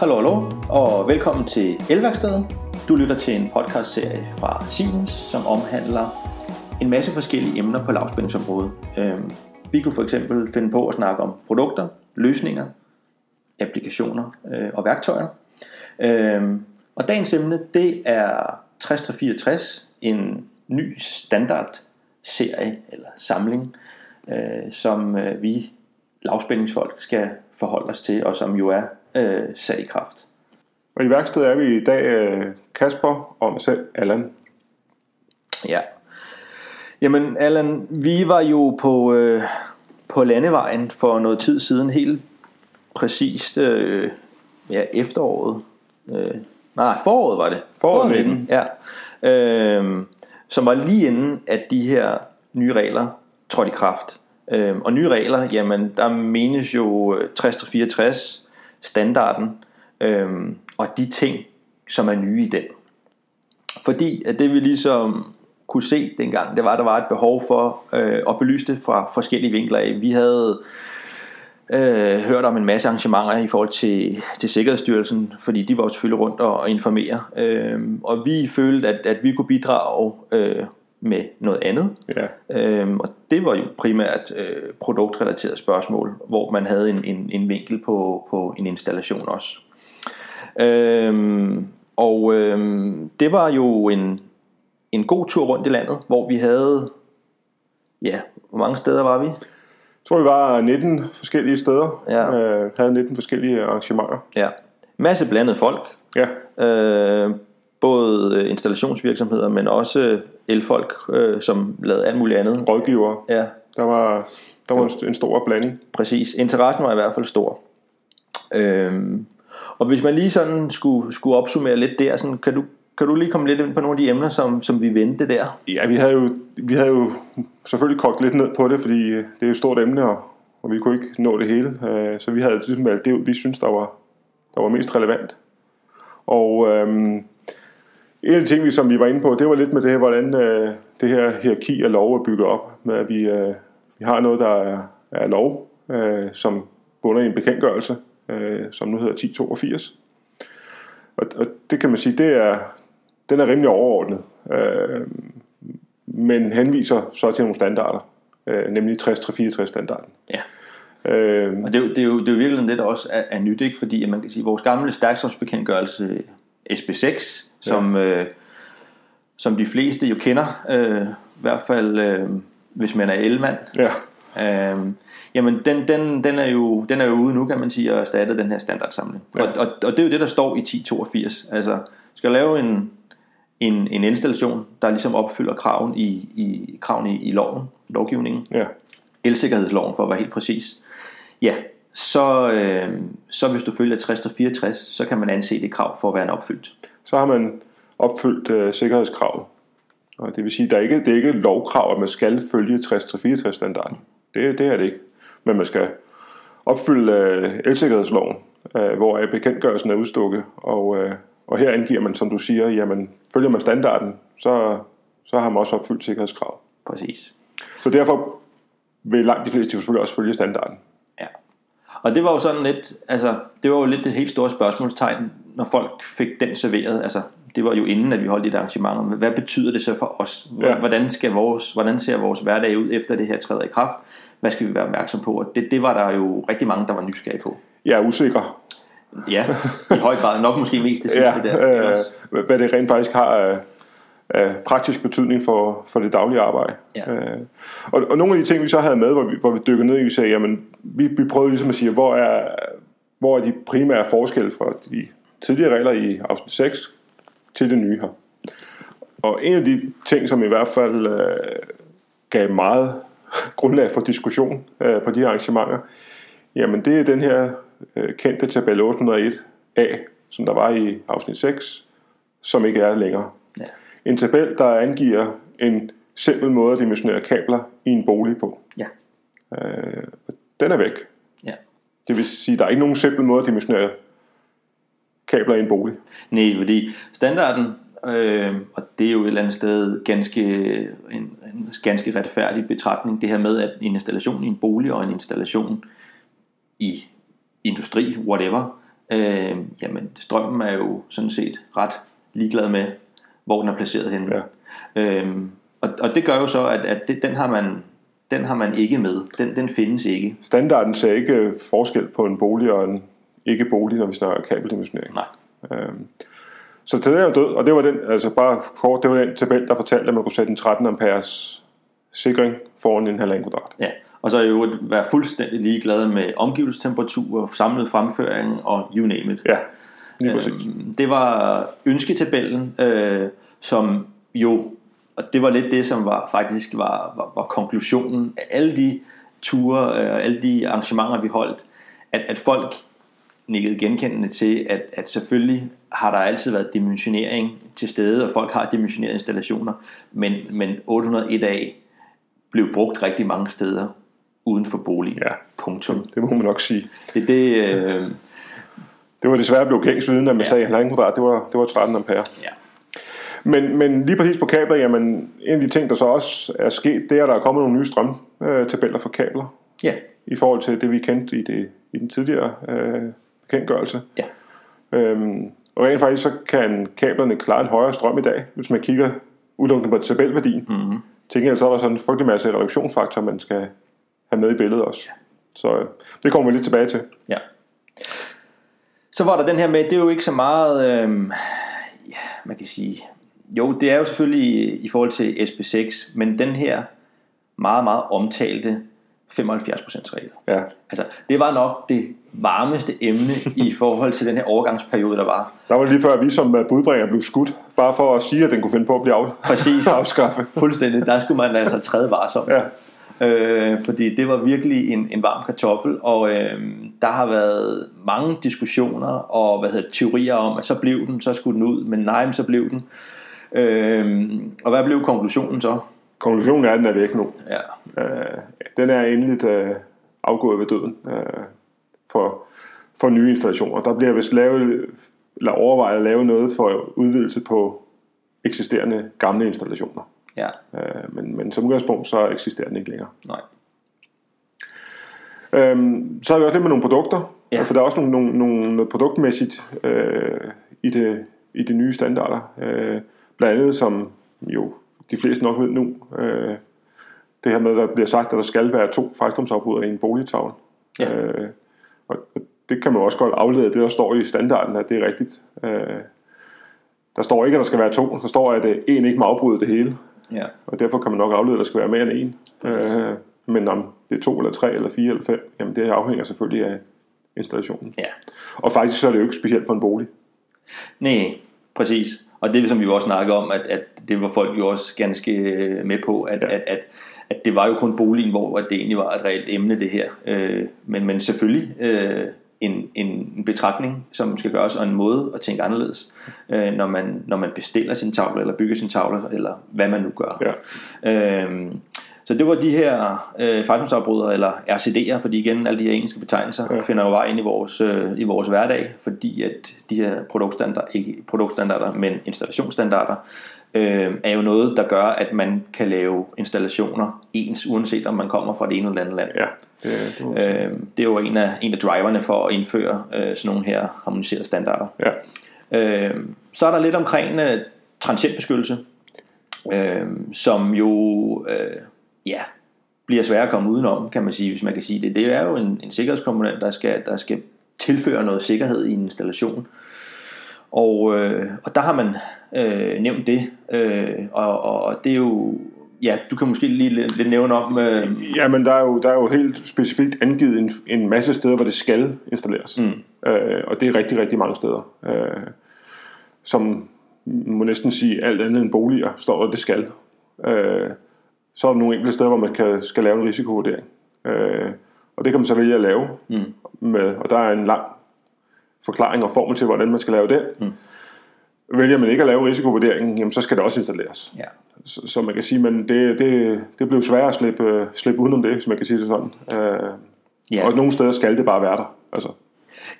hallo, hallo, og velkommen til Elværkstedet. Du lytter til en podcastserie fra Siemens, som omhandler en masse forskellige emner på lavspændingsområdet. Øhm, vi kunne for eksempel finde på at snakke om produkter, løsninger, applikationer øh, og værktøjer. Øhm, og dagens emne, det er 6364, en ny standardserie eller samling, øh, som øh, vi lavspændingsfolk skal forholde os til, og som jo er øh, sat i kraft. Og i værkstedet er vi i dag øh, Kasper og mig selv, Allan. Ja. Jamen Allan, vi var jo på, øh, på landevejen for noget tid siden, helt præcist øh, ja, efteråret. Øh, nej, foråret var det. Foråret 19. Ja. Øh, som var lige inden, at de her nye regler trådte i kraft. Øh, og nye regler, jamen der menes jo 60-64 standarden, øhm, og de ting, som er nye i den. Fordi at det vi ligesom kunne se dengang, det var, at der var et behov for øh, at belyse det fra forskellige vinkler af. Vi havde øh, hørt om en masse arrangementer i forhold til, til Sikkerhedsstyrelsen, fordi de var jo selvfølgelig rundt og, og informere. Øh, og vi følte, at, at vi kunne bidrage øh, med noget andet. Ja. Øhm, og det var jo primært øh, produktrelaterede spørgsmål, hvor man havde en, en, en vinkel på, på en installation også. Øhm, og øhm, det var jo en, en god tur rundt i landet, hvor vi havde, ja, hvor mange steder var vi? Jeg tror, vi var 19 forskellige steder. Ja. Øh, havde 19 forskellige arrangementer. Ja, masse blandet folk. Ja, Øh, både installationsvirksomheder, men også elfolk, øh, som lavede alt muligt andet. rådgivere. Ja, Der var, der var en- en stor blanding. Præcis. Interessen var i hvert fald stor. Øhm, og hvis man lige sådan skulle, skulle opsummere lidt der, sådan, kan, du, kan du lige komme lidt ind på nogle af de emner, som, som vi vendte der? Ja, vi havde, jo, vi havde jo selvfølgelig kogt lidt ned på det, fordi det er jo et stort emne, og, og vi kunne ikke nå det hele. Øh, Så vi havde ligesom valgt det, vi synes, der var, der var mest relevant. Og øhm, en af de ting, vi, som vi var inde på, det var lidt med det her, hvordan øh, det her hierarki af lov er bygget op. Med at vi, øh, vi har noget, der er, er lov, øh, som bunder i en bekendtgørelse, øh, som nu hedder 1082. Og, og det kan man sige, det er, den er rimelig overordnet. Øh, men henviser så til nogle standarder, øh, nemlig 60-64 standarden. Ja. Øh, Og det, er jo- det, er jo, det er jo virkelig det, der også er, er nyt, ikke? fordi at man kan sige, vores gamle stærksomsbekendtgørelse SB6, som, øh, som de fleste jo kender, øh, i hvert fald øh, hvis man er elmand, ja, Øhm, jamen den, den, den, er jo, den er jo ude nu kan man sige og erstatte den her standardsamling. Ja. og, og, og det er jo det der står i 1082 altså skal lave en, en, en installation der ligesom opfylder kraven i, i, kraven i, i loven, lovgivningen. Ja, elsikkerhedsloven for at være helt præcis. Ja så, øh, så hvis du følger 60 og 64 så kan man anse det krav for at være en opfyldt så har man opfyldt øh, sikkerhedskravet. Og det vil sige, at der er ikke, det er ikke et lovkrav, at man skal følge 60-64 standarden. Det, det er det ikke. Men man skal opfylde øh, elsikkerhedsloven, øh, hvor bekendtgørelsen er udstukket. Og, øh, og her angiver man, som du siger, jamen følger man standarden, så, så har man også opfyldt sikkerhedskravet. præcis Så derfor vil langt de fleste selvfølgelig også følge standarden. Og det var jo sådan lidt, altså, det var jo lidt det helt store spørgsmålstegn, når folk fik den serveret. Altså, det var jo inden, at vi holdt et arrangement. Men Hvad betyder det så for os? Hvordan, skal vores, hvordan ser vores hverdag ud efter det her træder i kraft? Hvad skal vi være opmærksom på? Og det, det var der jo rigtig mange, der var nysgerrige på. Jeg er usikker, Ja, i høj grad. Nok måske mest det sidste ja, der. øh, hvad det rent faktisk har af, praktisk betydning for, for det daglige arbejde. Ja. Øh, og, og nogle af de ting, vi så havde med, hvor vi, hvor vi dykkede ned i, vi sagde, jamen, vi, vi prøvede ligesom at sige, hvor er, hvor er de primære forskelle fra de tidligere regler i afsnit 6 til det nye her. Og en af de ting, som i hvert fald øh, gav meget grundlag for diskussion øh, på de her arrangementer, jamen det er den her øh, kendte tabel 801A, som der var i afsnit 6, som ikke er længere. En tabel, der angiver en simpel måde at dimensionere kabler i en bolig på. Ja. Øh, den er væk. ja. Det vil sige, at der er ikke nogen simpel måde at dimensionere kabler i en bolig. Nej, fordi standarden, øh, og det er jo et eller andet sted ganske, en, en ganske retfærdig betragtning, det her med, at en installation i en bolig og en installation i industri, whatever, øh, jamen strømmen er jo sådan set ret ligeglad med, hvor den er placeret henne. Ja. Øhm, og, og det gør jo så, at, at det, den, har man, den har man ikke med. Den, den findes ikke. Standarden ser ikke forskel på en bolig og en ikke-bolig, når vi snakker kabeldimensionering. Nej. Øhm, så det er jo død, og det var den, altså bare kort, det var den tabel, der fortalte, at man kunne sætte en 13 amperes sikring foran en halvanden kvadrat. Ja. Og så er jo være fuldstændig ligeglad med omgivelsestemperatur, samlet fremføring og you name it. Ja, lige. Øhm, det var ønsketabellen, øh, som jo, og det var lidt det, som var faktisk var, var, var konklusionen af alle de ture, øh, alle de arrangementer, vi holdt, at, at folk nikkede genkendende til, at, at selvfølgelig har der altid været dimensionering til stede, og folk har dimensionerede installationer, men, men 801A blev brugt rigtig mange steder uden for boligen. Ja. Punktum. Det må man nok sige. Det, det, øh, Det var desværre blevet gængs viden, at man Ja. sagde, at halvanden kvadrat, det var, det var 13 ampere. ja. Men, men lige præcis på kabler, jamen, en af de ting, der så også er sket, det er, at der er kommet nogle nye strømtabeller for kabler, Ja. i forhold til det, vi kendte i, det, i den tidligere øh, bekendtgørelse. Ja. Øhm, og rent faktisk, så kan kablerne klare en højere strøm i dag, hvis man kigger udelukkende på tabelværdien. Mm-hmm. Til gengæld så er der sådan en frygtelig masse reduktionsfaktor, man skal have med i billedet også. Ja. Så øh, det kommer vi lidt tilbage til. Ja. Så var der den her med, det er jo ikke så meget, øhm, ja, man kan sige, jo, det er jo selvfølgelig i, i forhold til SP6, men den her meget, meget omtalte 75% regel. Ja. Altså, det var nok det varmeste emne i forhold til den her overgangsperiode, der var. Der var lige før, at vi som øh, budbringer blev skudt, bare for at sige, at den kunne finde på at blive af, Præcis. afskaffet. Fuldstændig. Der skulle man altså træde varsom. Ja. Øh, fordi det var virkelig en, en varm kartoffel, og øh, der har været mange diskussioner og hvad hedder, teorier om, at så blev den, så skulle den ud, men nej, men så blev den. Øh, og hvad blev konklusionen så? Konklusionen er, at den er væk nu. Ja, Øh, den er endeligt øh, afgået ved døden øh, for, for nye installationer. Der bliver vist lavet, eller overvejet at lave noget for udvidelse på eksisterende gamle installationer. Ja, Øh, men, men som udgangspunkt, så eksisterer den ikke længere. nej. Øhm, så er vi også lidt med nogle produkter. Ja. For der er også nogle, nogle, nogle noget produktmæssigt øh, i, det, i de nye standarder. Øh, blandt andet, som jo de fleste nok ved nu, øh, det her med, at der bliver sagt, at der skal være to fejlstrømsafbrydere i en boligtavle. Ja. Øh, og det kan man også godt aflede af det, der står i standarden, at det er rigtigt. Øh, der står ikke, at der skal være to. Der står, at øh, en ikke må afbryde det hele. Ja, Og derfor kan man nok aflede, at der skal være mere end en. Øh, men om det er to eller tre eller fire eller fem, jamen det afhænger selvfølgelig af installationen. ja. Og faktisk så er det jo ikke specielt for en bolig. Nej, præcis. Og det som vi jo også snakkede om, at, at det var folk jo også ganske øh, med på, at, ja. At, at, at det var jo kun boligen, hvor det egentlig var et reelt emne det her. Øh, men, men selvfølgelig øh, en, en betragtning, som skal gøres, og en måde at tænke anderledes, øh, når, man, når man bestiller sin tavle, eller bygger sin tavle, eller hvad man nu gør. Ja. Øhm, så det var de her øh, fejlsomsafbrydere, eller RCD'er, fordi igen, alle de her engelske betegnelser. Ja. finder jo vej ind i vores, øh, i vores hverdag, fordi at de her produktstandarder, ikke produktstandarder, men installationsstandarder, øh, er jo noget, der gør, at man kan lave installationer ens, uanset om man kommer fra det ene eller andet land. Ja, det, det sige. Øh, det er jo en af, en af driverne for at indføre øh, sådan nogle her harmoniserede standarder. Ja. Øh, så er der lidt omkring øh, transientbeskyttelse, øh, som jo øh, ja, bliver sværere at komme udenom, kan man sige, hvis man kan sige det. Det er jo en, en sikkerhedskomponent, der skal, der skal tilføre noget sikkerhed i en installation. Og, øh, og der har man øh, nævnt det, øh, og, og, det er jo, ja, du kan måske lige lidt, lidt nævne om, øh, Ja, men der er jo, der er jo helt specifikt angivet en, en masse steder, hvor det skal installeres. Mm. Øh, og det er rigtig, rigtig mange steder. Øh, som må næsten sige alt andet end boliger, står der, det skal. Øh, så er der nogle enkelte steder, hvor man kan, skal lave en risikovurdering. Øh, og det kan man så vælge at lave. Mm. Med, og der er en lang forklaring og formel til, hvordan man skal lave det. Mm. Vælger man ikke at lave risikovurderingen, jamen, så skal det også installeres. ja, Så, så man kan sige, men det, det, det blev sværere at slippe, slippe udenom det, hvis man kan sige det sådan. Øh, ja. Og nogle steder skal det bare være der. Altså,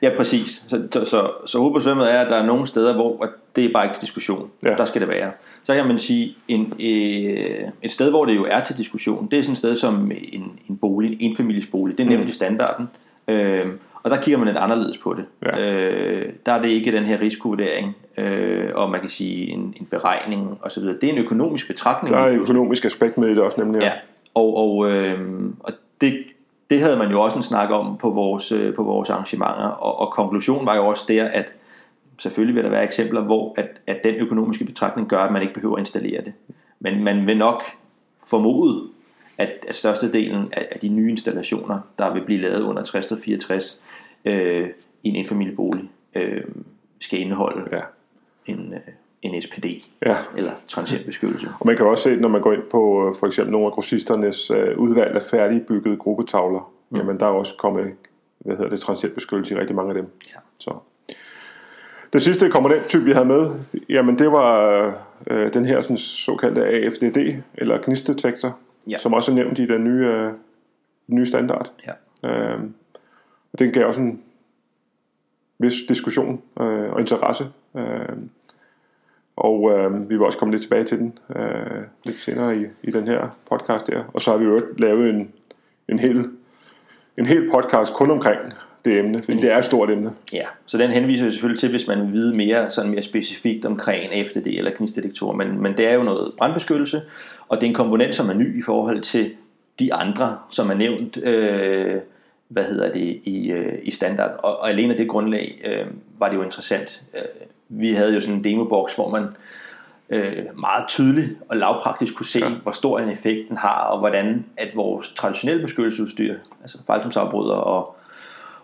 Ja, præcis. Så, så, så, så hovedbesømmet er, at der er nogle steder, hvor det er bare ikke til diskussion. Ja. Der skal det være. Så kan man sige, en, øh, et sted, hvor det jo er til diskussion, det er sådan et sted som en, en bolig, en enfamilies bolig. Det er nævnt mm. standarden. Øh, Og der kigger man lidt anderledes på det. Ja. Øh, der er det ikke den her risikovurdering, øh, og man kan sige en, en beregning osv. Det er en økonomisk betragtning. Der er et økonomisk aspekt med det også, nemlig. Ja, og, og, øh, og det, det havde man jo også en snak om på vores, øh, på vores arrangementer, og, og konklusionen var jo også der, at selvfølgelig vil der være eksempler, hvor at, at den økonomiske betragtning gør, at man ikke behøver at installere det. Men man vil nok formode, at, at størstedelen af, af de nye installationer, der vil blive lavet under 60 og 64 øh, i en enfamiliebolig, øh, skal indeholde Ja. en, øh, en SPD, Ja. eller transientbeskyttelse. Og man kan også se, når man går ind på øh, for eksempel nogle af grossisternes øh, udvalg af færdigbyggede gruppetavler, mm. jamen der er også kommet, hvad hedder det, transientbeskyttelse i rigtig mange af dem. Ja. Så. Det sidste komponenttype, vi havde med, jamen det var øh, den her sådan, såkaldte AFDD, eller gnistdetektor, Ja. som også er nævnt i den nye, øh, nye standard. Ja. Øh, og den gav også en vis diskussion øh, og interesse. Øh, og øh, vi vil også komme lidt tilbage til den øh, lidt senere i, i den her podcast her. Og så har vi jo lavet en, en, hel, en hel podcast kun omkring det emne, fordi det er et stort emne. Ja, så den henviser jo selvfølgelig til, hvis man vil vide mere, sådan mere specifikt omkring FDD eller gnistdetektorer, men, men det er jo noget brandbeskyttelse, og det er en komponent, som er ny i forhold til de andre, som er nævnt, øh, hvad hedder det, i, øh, i standard. Og, og alene af det grundlag øh, var det jo interessant. Øh, vi havde jo sådan en demobox, hvor man øh, meget tydeligt og lavpraktisk kunne se, ja. hvor stor en effekt den har, og hvordan at vores traditionelle beskyttelsesudstyr, altså faldrumsafbryder og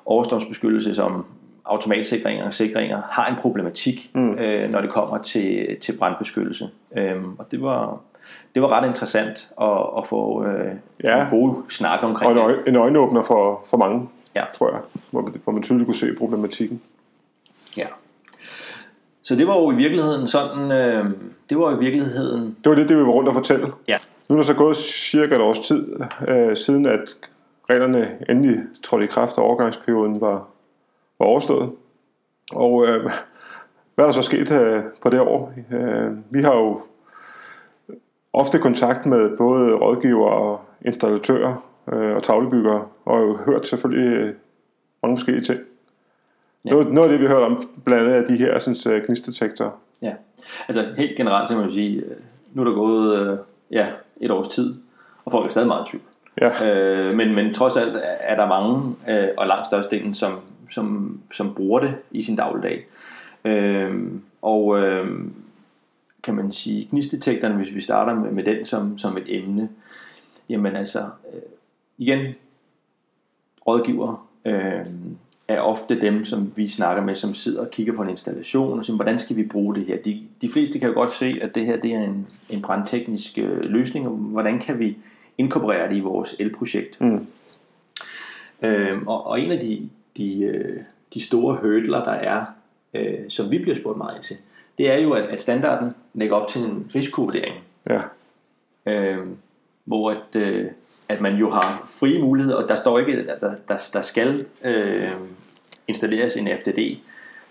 overstrømsbeskyttelse som automatsikringer og sikringer, har en problematik, mm. øh, når det kommer til, til brandbeskyttelse. Øhm, og det var, det var ret interessant at, at få øh, Ja. en god snak Og omkring en, det. øje, en øjenåbner for, for mange, Ja. tror jeg, hvor, man- hvor man tydeligt kunne se problematikken. Ja. Så det var jo i virkeligheden sådan, øh, det var jo i virkeligheden, Det var det, det vi var rundt og fortælle. ja, Nu er der så gået cirka et års tid, øh, siden at reglerne endelig trådte i kraft, og overgangsperioden var, var overstået. Og øh, hvad er der så sket øh, på det år? Øh, vi har jo ofte kontakt med både rådgivere og installatører øh, og tavlebyggere, og jo hørt selvfølgelig øh, mange forskellige ting. Ja. Noget, noget af det, vi hørt om, blandt andet er de her sådan, øh, gnistdetektorer. ja. Altså helt generelt, så man sige, øh, nu er der gået øh, ja, et års tid, og folk er stadig meget i tvivl. Ja. Øh, men, men trods alt er der mange, øh, og langt størstedelen, som, som, som bruger det i sin dagligdag. Øh, og øh, kan man sige, gnistdetektoren, hvis vi starter med, med den som, som et emne, jamen altså, øh, igen, rådgiver øh, er ofte dem, som vi snakker med, som sidder og kigger på en installation og siger, hvordan skal vi bruge det her? De, de fleste kan jo godt se, at det her det er en, en brandteknisk øh, løsning, og hvordan kan vi inkorporere det i vores elprojekt? Mm. Øh, og, og en af de, de, øh, de store hurdler, der er, øh, som vi bliver spurgt meget ind til, det er jo, at, at standarden lægger op til en risikovurdering, Ja. øh, hvor at, øh, at man jo har frie muligheder, og der står ikke, at der, der, der skal øh, installeres en FDD.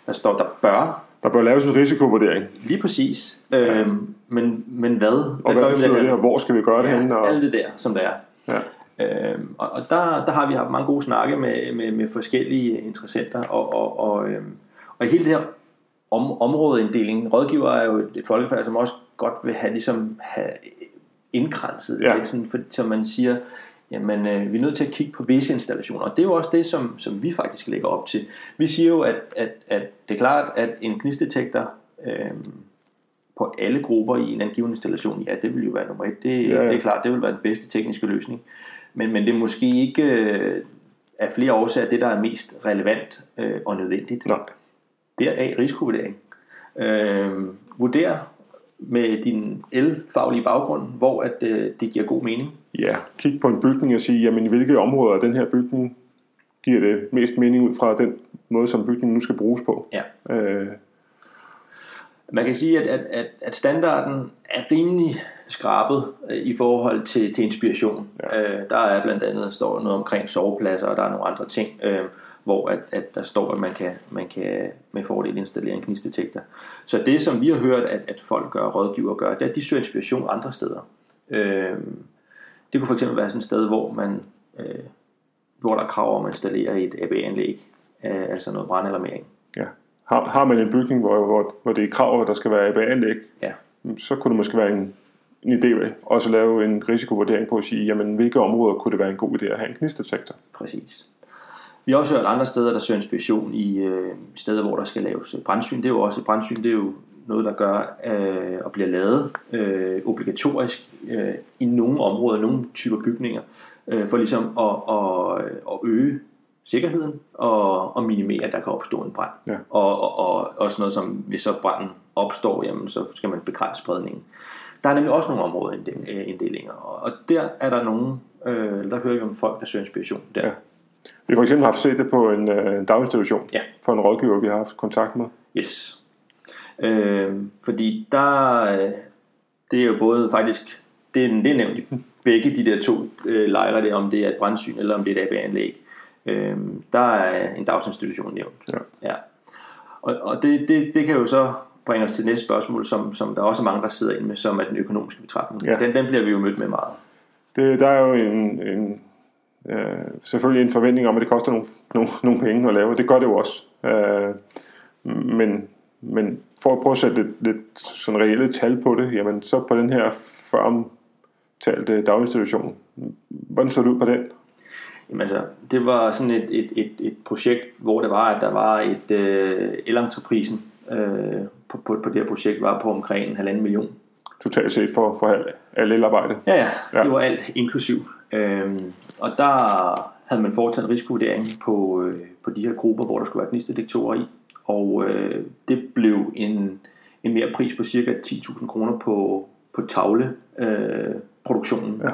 Der står, der bør, Der bør laves en risikovurdering. lige præcis. Øh, men, men hvad? Og hvad hvad gør vi med det her? her? Hvor skal vi gøre det henne? Ja, Og, alt det der, som der er. ja. Øhm, og og der, der har vi haft mange gode snakke med, med, med forskellige interessenter, og, og, og, øhm, og hele det her om, områdeinddeling, rådgiver er jo et, et folkefærd, som også godt vil have, ligesom, have indkranset Ja. lidt, sådan, for, som man siger, jamen øh, vi er nødt til at kigge på visse installationer, og det er jo også det, som, som vi faktisk lægger op til. Vi siger jo, at, at, at det er klart, at en gnistdetektor øhm, på alle grupper i en angiven installation, ja, det vil jo være nummer et. Det, Ja, ja, det er klart, det vil være den bedste tekniske løsning. Men, men det er måske ikke øh, af flere årsager det, der er mest relevant øh, og nødvendigt. Nej. Deraf risikovurdering. Øh, vurder med din el-faglige baggrund, hvor at, øh, det giver god mening. ja, kig på en bygning og sige, jamen i hvilke områder af den her bygning giver det mest mening ud fra den måde, som bygningen nu skal bruges på. Ja. Øh, Man kan sige, at, at, at, at standarden er rimelig skrabet øh, i forhold til, til inspiration. Ja. Øh, der er blandt andet står noget omkring sovepladser, og der er nogle andre ting, øh, hvor at, at der står, at man kan, man kan med fordel installere en gnistdetektor. Så det, som vi har hørt, at, at folk gør, rådgiver gør, det er, at de søger inspiration andre steder. Øh, det kunne fx være sådan et sted, hvor man, øh, hvor der er krav om at installere et ABA-anlæg, øh, altså noget brandalarmering. Har, har man en bygning, hvor, hvor, hvor det er krav, at der skal være ABA-anlæg, Ja. så kunne det måske være en, en idé at også lave en risikovurdering på at sige, jamen hvilke områder kunne det være en god idé at have en knistdetektor? Præcis. Vi har også hørt andre steder, der søger inspiration i øh, steder, hvor der skal laves brandsyn. Det er jo også brandsyn, det er jo noget, der gør øh, og bliver lavet øh, obligatorisk øh, i nogle områder, nogle typer bygninger, øh, for ligesom at, at, at øge sikkerheden og, og minimere, at der kan opstå en brand. Ja. Og, og, og også noget som, hvis så branden opstår, jamen, så skal man begrænse spredningen. Der er nemlig også nogle områdeinddelinger, og der er der nogen, øh, der hører vi om folk, der søger inspiration der. Ja. Vi har for eksempel haft set det på en øh, daginstitution Ja. for en rådgiver, vi har haft kontakt med. Yes. Øh, fordi der, øh, det er jo både faktisk, det er, det er nævnt i begge de der to øh, lejre, der, om det er et brandsyn eller om det er et AB-anlæg. Øh, der er en dagsinstitution nævnt. Ja. ja. Og, og det, det, det kan jo så bringe os til næste spørgsmål, som, som der også er mange, der sidder inde med, som er den økonomiske betragtning. Ja. Den, den bliver vi jo mødt med meget. Det, der er jo en, en øh, selvfølgelig en forventning om, at det koster nogle, nogle, nogle penge at lave, og det gør det jo også. Øh, men, men for at prøve at sætte lidt, lidt sådan reelle tal på det, jamen så på den her føromtalte daginstitution, hvordan så det ud på den? Jamen altså, det var sådan et, et, et, et projekt, hvor det var, at der var et øh, elentreprisen øh, på, på, på det her projekt var på omkring en halvanden million. Totalt set for, for alt, alt elarbejde. Ja, ja, Ja. det var alt inklusiv. Øhm, og der havde man foretaget en risikovurdering på, øh, på de her grupper, hvor der skulle være gnistdetektorer i. Og øh, det blev en, en mere pris på cirka 10.000 kroner på, på tavleproduktionen. Øh. Ja.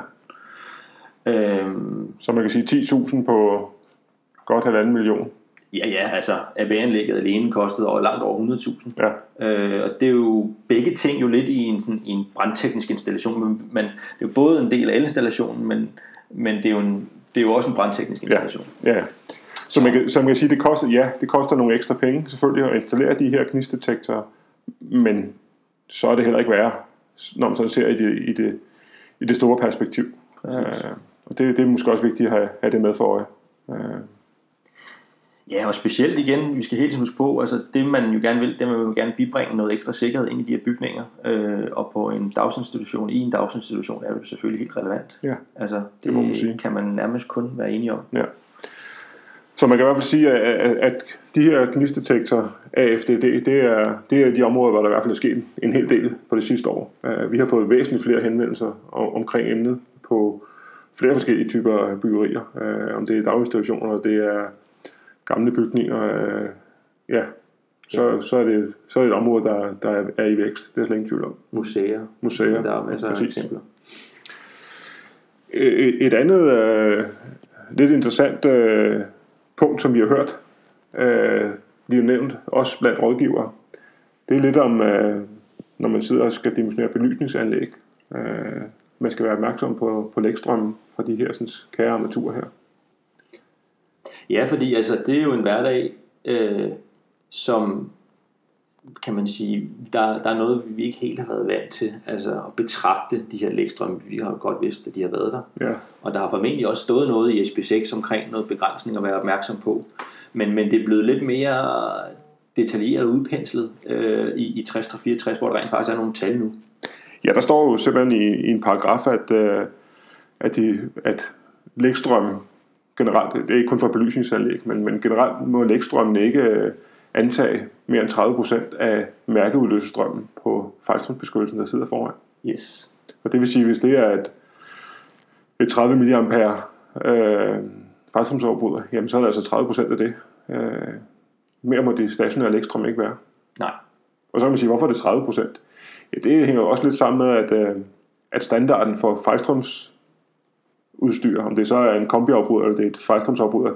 Øhm, Så man kan sige 10.000 på godt halvanden million. ja, ja, altså AB-anlægget alene kostede over, langt over 100.000. Ja, Øh, og det er jo begge ting jo lidt i en, sådan, i en brandteknisk installation, men, men det er jo både en del af elinstallationen, men, men det, er jo en, det er jo også en brandteknisk installation. ja. ja. Så man, kan, så man kan sige, det koster, ja, det koster nogle ekstra penge selvfølgelig at installere de her gnistdetektorer, men så er det heller ikke værre, når man sådan ser i det, i det, i det store perspektiv. Præcis. Øh, og det, det er måske også vigtigt at have, have det med for øje. Øh, Ja, og specielt igen, vi skal tiden huske på, altså det man jo gerne vil, det man vil gerne bibringe noget ekstra sikkerhed ind i de her bygninger, øh, og på en dagsinstitution, i en dagsinstitution, er det selvfølgelig helt relevant. ja. Altså, det, Det må man sige. kan man nærmest kun være enige om. Ja. Så man kan i hvert fald sige, at, at de her gnistdetektorer, AFDD, det er, det er de områder, hvor der i hvert fald er sket en hel del på det sidste år. Øh, Vi har fået væsentligt flere henvendelser om- omkring emnet på flere forskellige typer byggerier. Øh, Om det er daginstitutioner, det er gamle bygninger, øh, ja, så, så, er det, så er det et område, der, der er i vækst. Det er slet ingen tvivl om. Museer, Museer, der er masser af præcis. eksempler. Et et andet øh, lidt interessant øh, punkt, som vi har hørt, øh, lige nævnt, også blandt rådgivere, det er lidt om, øh, når man sidder og skal dimensionere belysningsanlæg. Øh, man skal være opmærksom på, på lægstrømmen fra de her sådan, kære armaturer her. Ja, fordi altså, det er jo en hverdag, øh, som kan man sige, der, der er noget, vi ikke helt har været vant til, altså at betragte de her lægstrømme. Vi har jo godt vidst, at de har været der. Ja, Og der har formentlig også stået noget i SB6 omkring noget begrænsning at være opmærksom på. Men, men det er blevet lidt mere detaljeret udpenslet øh, i, i 60 hvor der rent faktisk er nogle tal nu. Ja der står jo simpelthen i, i en paragraf, at, øh, at, de, at lægstrømmen generelt, det er ikke kun for belysningsanlæg, men, men generelt må lægstrømmen ikke øh, antage mere end 30% af mærkeudløsestrømmen på fejlstrømsbeskyttelsen, der sidder foran. Yes. Og det vil sige, hvis det er et, et 30 mA øh, fejlstrømsoverbryder, jamen så er det altså 30% af det. Øh, mere må det stationære lægstrøm ikke være. Nej. Og så kan man sige, hvorfor er det 30 procent? Ja, det hænger også lidt sammen med, at, øh, at standarden for fejlstrøms udstyr, om det så er en kombiafbryder eller det er et fejlstrømsafbryder,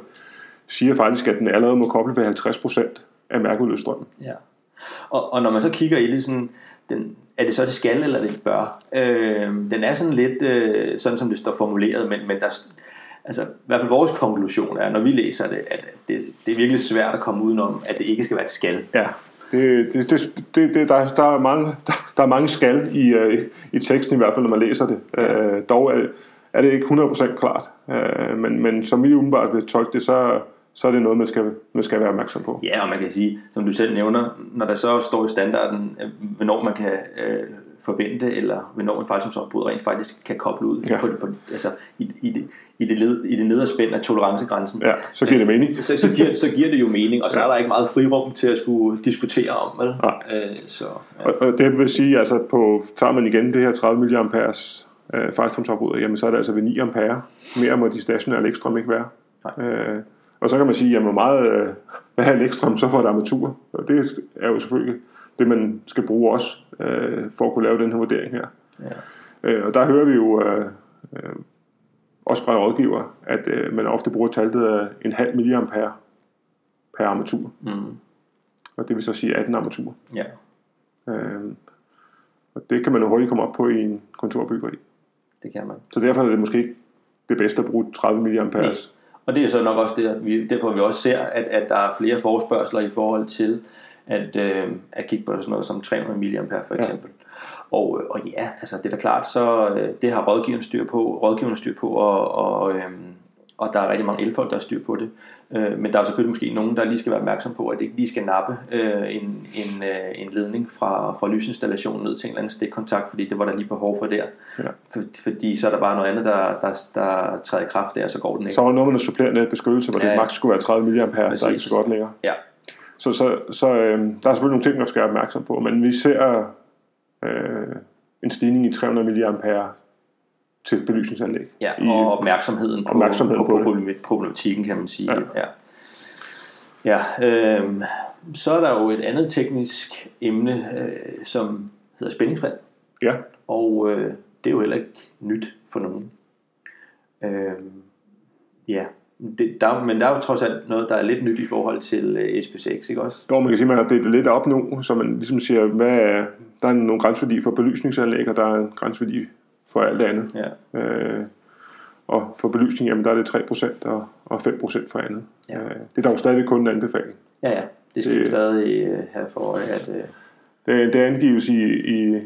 siger faktisk, at den allerede må koble ved 50 procent af mærkeudløsstrømmen. Ja. Og, og når man så kigger i det sådan, den, er det så det skal eller det bør? Øh, den er sådan lidt øh, sådan som det står formuleret, men, men der, altså i hvert fald vores konklusion er, når vi læser det, at det, det er virkelig svært at komme udenom, at det ikke skal være et skal. Ja, det, det, det, det, det, der, der, er mange, der, der er mange skal i, øh, i teksten, i hvert fald når man læser det. Øh, dog er, er det ikke 100% klart. Øh, men, men som vi umiddelbart vil tolke det, så, så er det noget, man skal, man skal være opmærksom på. Ja, og man kan sige, som du selv nævner, når der så står i standarden, øh, hvornår man kan øh, forvente, eller hvornår en fejlsomsopbrud rent faktisk kan koble ud Ja. på, på, altså, i, i, det, i, det led, i det nedre spænd af tolerancegrænsen. Ja, så giver det mening. Så, så, giver, så giver det jo mening, og så Ja. er der ikke meget frirum til at skulle diskutere om, vel? Nej. Øh, så, ja. Og, og det vil sige, altså på, tager man igen det her 30 mA øh, fejlstrømsopbrud, jamen så er det altså ved 9 ampere. Mere må de stationære lægstrøm ikke være. Nej. Øh, og så kan man sige, jamen meget øh, hvad er lægstrøm så for et armatur? Og det er jo selvfølgelig det, man skal bruge også, øh, for at kunne lave den her vurdering her. Ja. Øh, og der hører vi jo øh, øh, også fra rådgiver, at øh, man ofte bruger tallet af en halv milliampere per armatur. Mm, Og det vil så sige 18 armaturer. ja. Øh, og det kan man jo hurtigt komme op på i en kontorbyggeri. det kan man. Så derfor er det måske ikke det bedste at bruge 30 mA. Nej. Og det er så nok også det, vi, derfor vi også ser, at, at der er flere forespørgseler i forhold til at, øh, at kigge på sådan noget som 300 mA for eksempel. Ja. Og, øh, og ja, altså det er da klart, så øh, det har rådgiveren styr på, rådgiveren styr på, og, og, øh, og der er rigtig mange elfolk, der har styr på det. Øh, men der er selvfølgelig måske nogen, der lige skal være opmærksom på, at det ikke lige skal nappe øh, en, en, øh, en ledning fra, fra lysinstallationen ned til en eller anden stikkontakt, fordi det var der lige behov for der. Ja. For, fordi så er der bare noget andet, der, der, der træder i kraft der, så går den ikke. Så var noget med noget supplerende beskyttelse, hvor Ja, det maks skulle være 30 mA, der er ikke så godt længere. Ja, Så, så, så øh, der er selvfølgelig nogle ting, man skal være opmærksom på, men vi ser øh, en stigning i 300 mA til belysningsanlæg. Ja, I- og opmærksomheden på, opmærksomheden på, på på, det. problematikken, kan man sige. Ja. Ja. Ja, øhm, så er der jo et andet teknisk emne, øh, som hedder spændingsfald, Ja, og øh, det er jo heller ikke nyt for nogen. Øhm, ja, det, der, men der er jo trods alt noget, der er lidt nyt i forhold til øh, SP6, ikke også? Dog, man kan sige, at man har delt lidt op nu, så man ligesom siger, hvad er, der er nogle grænseværdi for belysningsanlæg, og der er en grænseværdi for alt det andet. Ja, Øh, og for belysning, jamen der er det 3% og, og 5% for andet. Ja. Øh, det er dog stadig kun en anbefaling. ja, ja det skal Det- vi stadig øh, have for øje, at... Øh, Det, det angives i, i,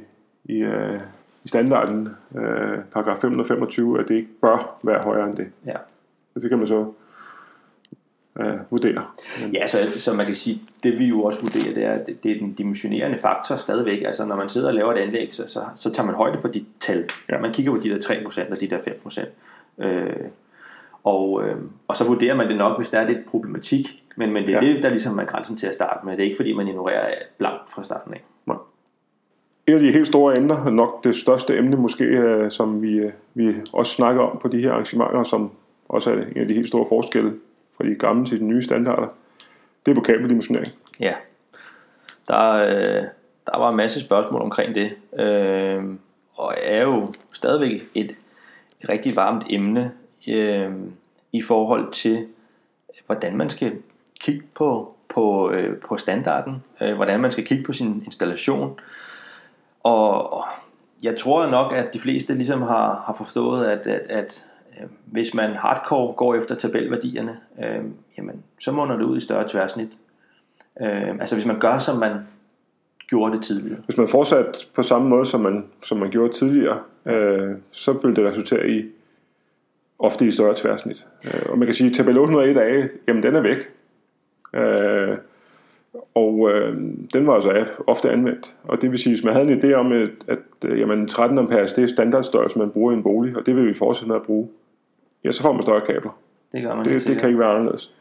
i, øh, i standarden, øh, paragraf 525, at det ikke bør være højere end det. ja. Det kan man så øh, vurdere. Ja, så, så man kan sige, det vi jo også vurderer, det er, det, det er den dimensionerende faktor stadigvæk. Altså når man sidder og laver et anlæg, så, så, så tager man højde for de tal. Ja. Man kigger på de der 3% og de der 5%. Øh, og, øh, og så vurderer man det nok, hvis der er lidt problematik. Men, men det er Ja. det, der ligesom er grænsen til at starte med. Det er ikke fordi, man ignorerer blankt fra starten af. Et af de helt store emner, og nok det største emne måske, øh, som vi, øh, vi også snakker om på de her arrangementer, som også er det en af de helt store forskelle fra de gamle til de nye standarder, det er på kabeldimensionering. Ja, der, øh, der var en masse spørgsmål omkring det, øh, og er jo stadigvæk et, et rigtig varmt emne øh, i forhold til, hvordan man skal kigge på, på, øh, på standarden, øh, hvordan man skal kigge på sin installation. Og, og jeg tror nok, at de fleste ligesom har, har forstået, at, at, at Øh, hvis man hardcore går efter tabelværdierne, øh, jamen, så munder det ud i større tværsnit. Øh, altså hvis man gør, som man gjorde det tidligere. Hvis man fortsat på samme måde, som man, som man gjorde tidligere, øh, så vil det resultere i ofte i større tværsnit. Øh, og man kan sige, at tabel 801A, jamen den er væk. Øh, og øh, den var altså ofte anvendt. Og det vil sige, hvis man havde en idé om, at, at øh, jamen, 13 ampere det er standardstørrelse, man bruger i en bolig, og det vil vi fortsætte med at bruge, ja, så får man større kabler. Det gør man Det, det kan ikke være anderledes.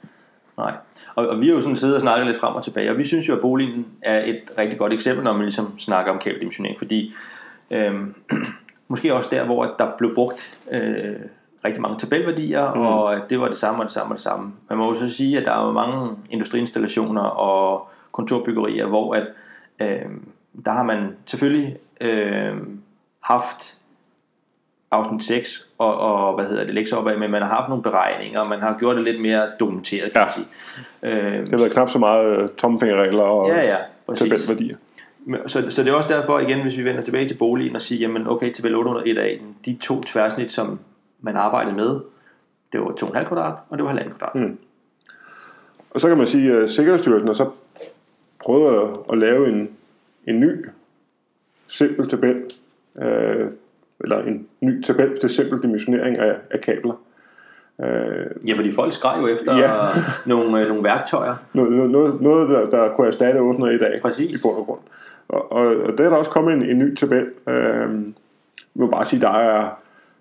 Nej. Og, og vi har jo sådan siddet og snakket lidt frem og tilbage, og vi synes jo, at boligen er et rigtig godt eksempel, når man ligesom snakker om kabeldimensionering, fordi øhm, måske også der, hvor der blev brugt øh, rigtig mange tabelværdier, mm. og det var det samme og det samme og det samme. Man må jo så sige, at der er jo mange industriinstallationer og kontorbyggerier, hvor at, øh, der har man selvfølgelig øh, haft afsnit 6 og, og hvad hedder det, lægge sig op af, men man har haft nogle beregninger, og man har gjort det lidt mere dokumenteret, kan Ja. sige. Øh, Det har været knap så meget øh, tomfingerregler og ja, ja, tabelværdier. Så, så det er også derfor, igen, hvis vi vender tilbage til boligen og siger, jamen okay, tabel 801A, de to tværsnit, som man arbejdede med, det var 2,5 kvadrat, og det var 1,5 kvadrat. Mm. Og så kan man sige, at Sikkerhedsstyrelsen har så prøvet at, at lave en, en ny, simpel tabel, øh, eller en ny tabel til simpel dimensionering af, af kabler. Øh, ja, fordi folk skreg jo efter ja. nogle, øh, nogle værktøjer. Noget, noget, noget der, der kunne erstatte 800 i dag. Præcis. I bund og grund. Og, og, og der er der også kommet en, en ny tabel. Øh, jeg må bare sige, der er,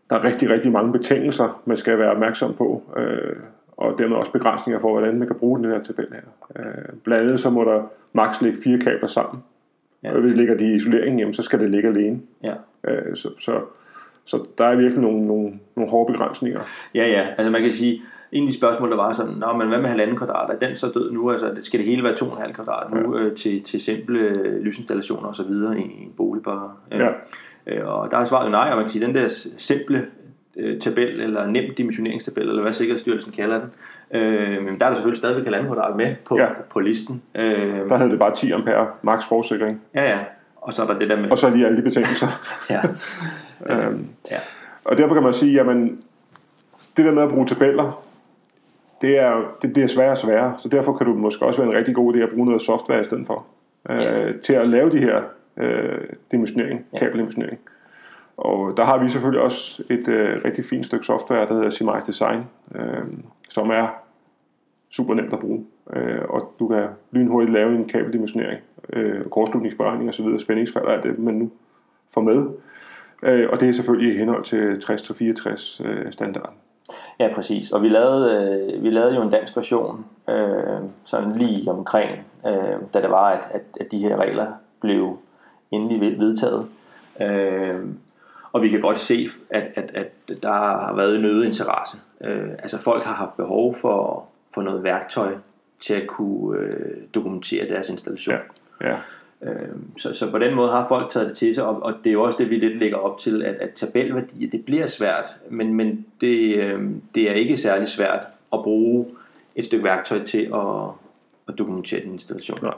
der er rigtig, rigtig mange betingelser, man skal være opmærksom på. Øh, og dermed også begrænsninger for, hvordan man kan bruge den her tabel her. Øh, blandt andet så må der maks ligge fire kabler sammen. Ja. Og hvis ligger de i isoleringen, jamen, så skal det ligge alene. Ja. Øh, så, så, så der er virkelig nogle, nogle, nogle hårde begrænsninger. Ja, ja. Altså man kan sige, en af de spørgsmål, der var sådan, Nå, men hvad med halvanden kvadrat? Er den så død nu? Altså, skal det hele være 2,5 kvadrat nu ja. øh, til, til simple øh, lysinstallationer osv. i, i en bolig? Bare, øh, ja. øh, og der er svaret jo nej, og man kan sige, den der simple øh, tabel, eller nem dimensioneringstabel, eller hvad Sikkerhedsstyrelsen kalder den, øh, men der er der selvfølgelig stadigvæk halvanden kvadrat med på, ja. på listen. Øh, der havde det bare 10 ampere max forsikring. Ja, ja. Og så er der det der med... Og så er lige alle de betingelser. ja. øhm, ja. Og derfor kan man sige, jamen, det der med at bruge tabeller, det, er, det bliver sværere og sværere, så derfor kan du måske også være en rigtig god idé at bruge noget software i stedet for, øh, ja. til at lave de her øh, dimensionering, kabeldimensionering. Og der har vi selvfølgelig også et øh, rigtig fint stykke software, der hedder Semize Design, øh, som er super nemt at bruge. Øh, og du kan lynhurtigt lave en kabeldimensionering, øh, kortslutningsberegning osv., spændingsfald og alt det, man nu får med. Øh, og det er selvfølgelig i henhold til 60-64 øh, standarden. Ja, præcis. Og vi lavede, øh, vi lavede jo en dansk version, øh, sådan lige omkring, øh, da det var, at, at, at de her regler blev endelig vedtaget. Øh, og vi kan godt se, at, at, at der har været en øget interesse. Øh, altså folk har haft behov for, for noget værktøj til at kunne øh, dokumentere deres installation. Ja. Ja. Øh, så, så på den måde har folk taget det til sig, og, og det er jo også det, vi lidt lægger op til, at, at tabelværdier, det bliver svært, men, men det, øh, det er ikke særlig svært at bruge et stykke værktøj til at, at dokumentere din installation. Nej.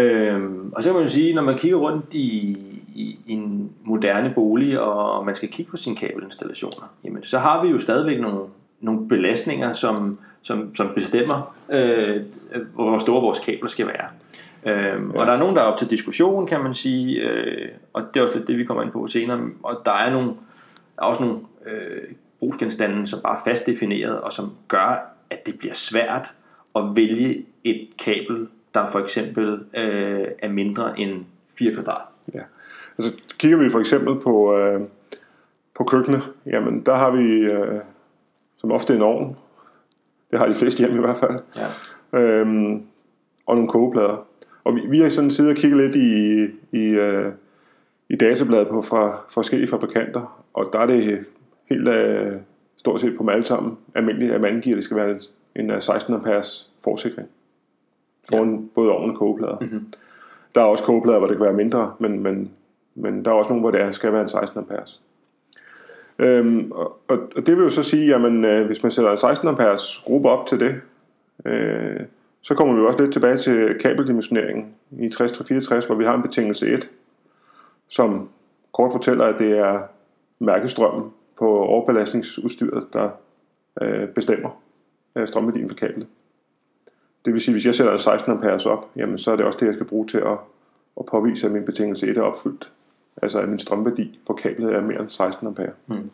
Øhm, og så kan man jo sige, når man kigger rundt i, i, i en moderne bolig, og man skal kigge på sine kabelinstallationer, jamen så har vi jo stadigvæk nogle, nogle belastninger, som, som, som bestemmer, øh, hvor store vores kabler skal være. Øhm, ja. Og der er nogen, der er op til diskussion, kan man sige, øh, og det er også lidt det, vi kommer ind på senere, og der er, nogle, der er også nogle øh, brugsgenstande, som bare er fast defineret, og som gør, at det bliver svært at vælge et kabel, der for eksempel øh, er mindre end 4 kvadrat. Ja. Altså kigger vi for eksempel på, øh, på køkkenet, jamen der har vi øh, som ofte en ovn. Det har de fleste hjem i hvert fald. Ja. Øhm, og nogle kogeplader. Og vi, vi har sådan siddet og kigget lidt i, i, øh, i databladet på, fra forskellige fabrikanter, og der er det helt øh, stort set på dem alle sammen almindeligt, at man angiver, at det skal være en, en 16 øh, amperes forsikring. Foran ja. både ovnen og kogeplader. Mm-hmm. Der er også kogeplader, hvor det kan være mindre, men, men, men der er også nogle, hvor det skal være en 16 amperes. Øhm, og, og det vil jo så sige, at øh, hvis man sætter en 16 amperes gruppe op til det, øh, så kommer vi også lidt tilbage til kabeldimensioneringen i 60-64, hvor vi har en betingelse 1, som kort fortæller, at det er mærkestrømmen på overbelastningsudstyret, der øh, bestemmer øh, strømværdien for kablet. Det vil sige, at hvis jeg sætter en 16 amperes op, jamen, så er det også det, jeg skal bruge til at, at påvise, at min betingelse 1 er opfyldt. Altså at min strømværdi for kablet er mere end 16 ampere. Mm.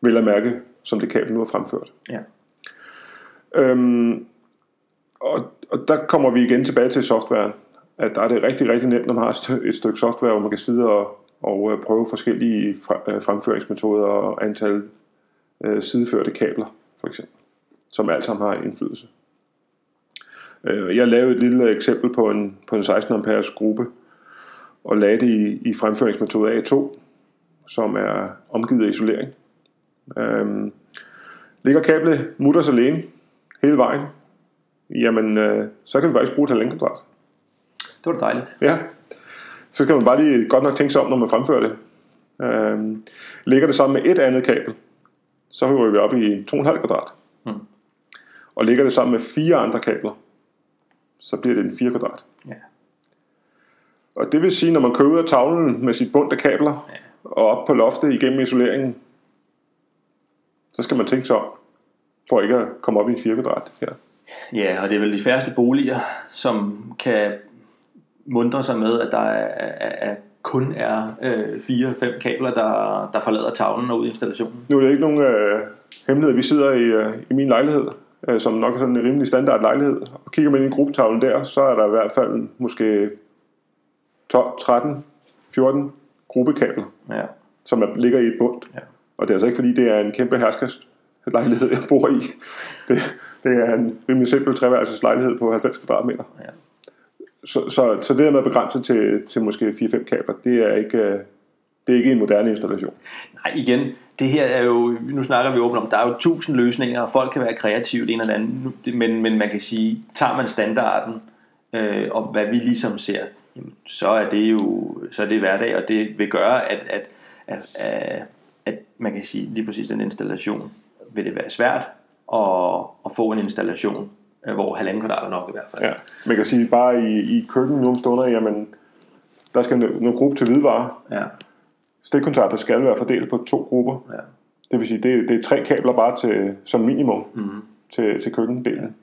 Vil jeg mærke, som det kabel nu er fremført. Ja. Øhm, og, og der kommer vi igen tilbage til softwaren. At der er det rigtig, rigtig nemt, når man har et stykke software, hvor man kan sidde og, og øh, prøve forskellige øh, fremføringsmetoder og antal øh, sideførte kabler, for eksempel, som alt sammen har indflydelse. Øh, jeg lavede et lille eksempel på en, på en 16 amperes gruppe, og lagde det i, i fremføringsmetode A2, som er omgivet af isolering. Øhm, ligger kablet mutters alene hele vejen, jamen øh, så kan vi faktisk bruge et halvanden kvadrat. Det var dejligt. Ja, så kan man bare lige godt nok tænke sig om, når man fremfører det. Øhm, ligger det sammen med et andet kabel, så hører vi op i 2,5 kvadrat. Hmm. Og ligger det sammen med fire andre kabler, så bliver det en 4 kvadrat. Ja. Og det vil sige, når man kører ud af tavlen med sit bund af kabler, ja. og op på loftet igennem isoleringen, så skal man tænke sig om, for ikke at komme op i en 4 kvadrat her. Ja, og det er vel de færreste boliger, som kan mundre sig med, at der er, er, er kun er øh, fire-fem kabler, der, der forlader tavlen og ud i installationen. Nu er det ikke nogen øh, hemmelighed. Vi sidder i, øh, i min lejlighed, øh, som nok er sådan en rimelig standard lejlighed, og kigger man ind i gruppetavlen der, så er der i hvert fald måske 12, 13, 14 gruppekabler, Ja. som er, ligger i et bund. Ja. Og det er altså ikke fordi, det er en kæmpe herskerslejlighed, jeg bor i. Det, det er en rimelig simpel treværelses lejlighed på 90 kvadratmeter. Ja. Så, så, så det der med at begrænse til, til måske 4-5 kabler, det er ikke, øh, det er ikke en moderne installation. Nej, igen, det her er jo, nu snakker vi åbent om, der er jo tusind løsninger, og folk kan være kreative det ene eller andet, men, men man kan sige, tager man standarden, øh, og hvad vi ligesom ser, jamen, så er det jo så er det hverdag, og det vil gøre, at, at, at, at, at man kan sige, lige præcis den installation, vil det være svært at, at få en installation, øh, hvor halvanden kvadrat er nok i hvert fald. Ja. Man kan sige, bare i, i køkken nogle stunder, jamen, der skal noget, noget gruppe til hvidevarer. Ja, Stikkontakter skal være fordelt på to grupper. ja. Det vil sige, det, det er tre kabler bare til, som minimum mm. til, til køkkendelen.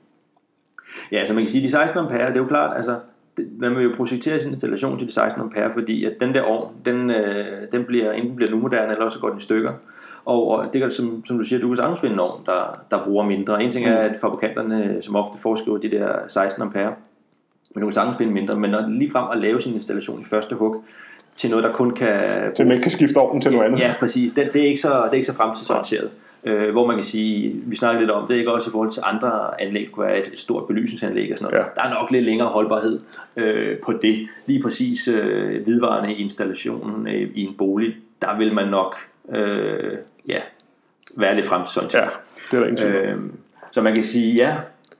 Ja, så man kan sige, de 16 ampere, det er jo klart, altså, man vil jo projektere sin installation til de 16 ampere, fordi at den der ovn, den, øh, den bliver, enten bliver den umoderne, eller også så går den i stykker. Og, og det kan, som, som du siger, du kan sagtens finde en ovn, der, der bruger mindre. En ting er, at fabrikanterne som ofte foreskriver de der 16 ampere, men du kan sagtens finde mindre. Men når lige frem at lave sin installation i første hug, til noget, der kun kan... Så man ikke kan skifte ovnen til noget andet. Ja, præcis. Det, det, er ikke så, det er ikke så fremtidsorienteret. Øh, hvor man kan sige, vi snakker lidt om det, ikke også i forhold til andre anlæg, kunne være et stort belysningsanlæg og sådan noget. Ja. Der er nok lidt længere holdbarhed øh, på det. Lige præcis øh, hvidvarende i installationen øh, i en bolig, der vil man nok øh, ja, være lidt fremtidsorienteret. Ja, det er der. Øh, så man kan sige, ja,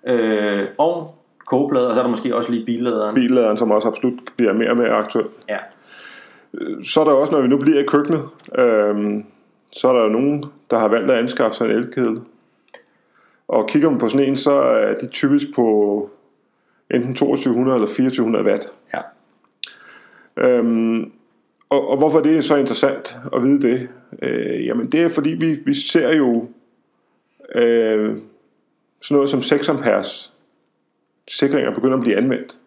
øh, ovn, kogeplade, og så er der måske også lige billaderen. Billaderen, som også absolut bliver mere og mere aktuel. Ja, Så er der også, når vi nu bliver i køkkenet, øhm, så er der nogen, der har valgt at anskaffe sig en elkedel. Og kigger man på sådan en, så er de typisk på enten 2200 eller 2400 watt. ja, Øhm, og, og hvorfor det er så interessant at vide det? Øh, jamen det er fordi, vi, vi ser jo øh, sådan noget som 6 amperes sikringer begynder at blive anvendt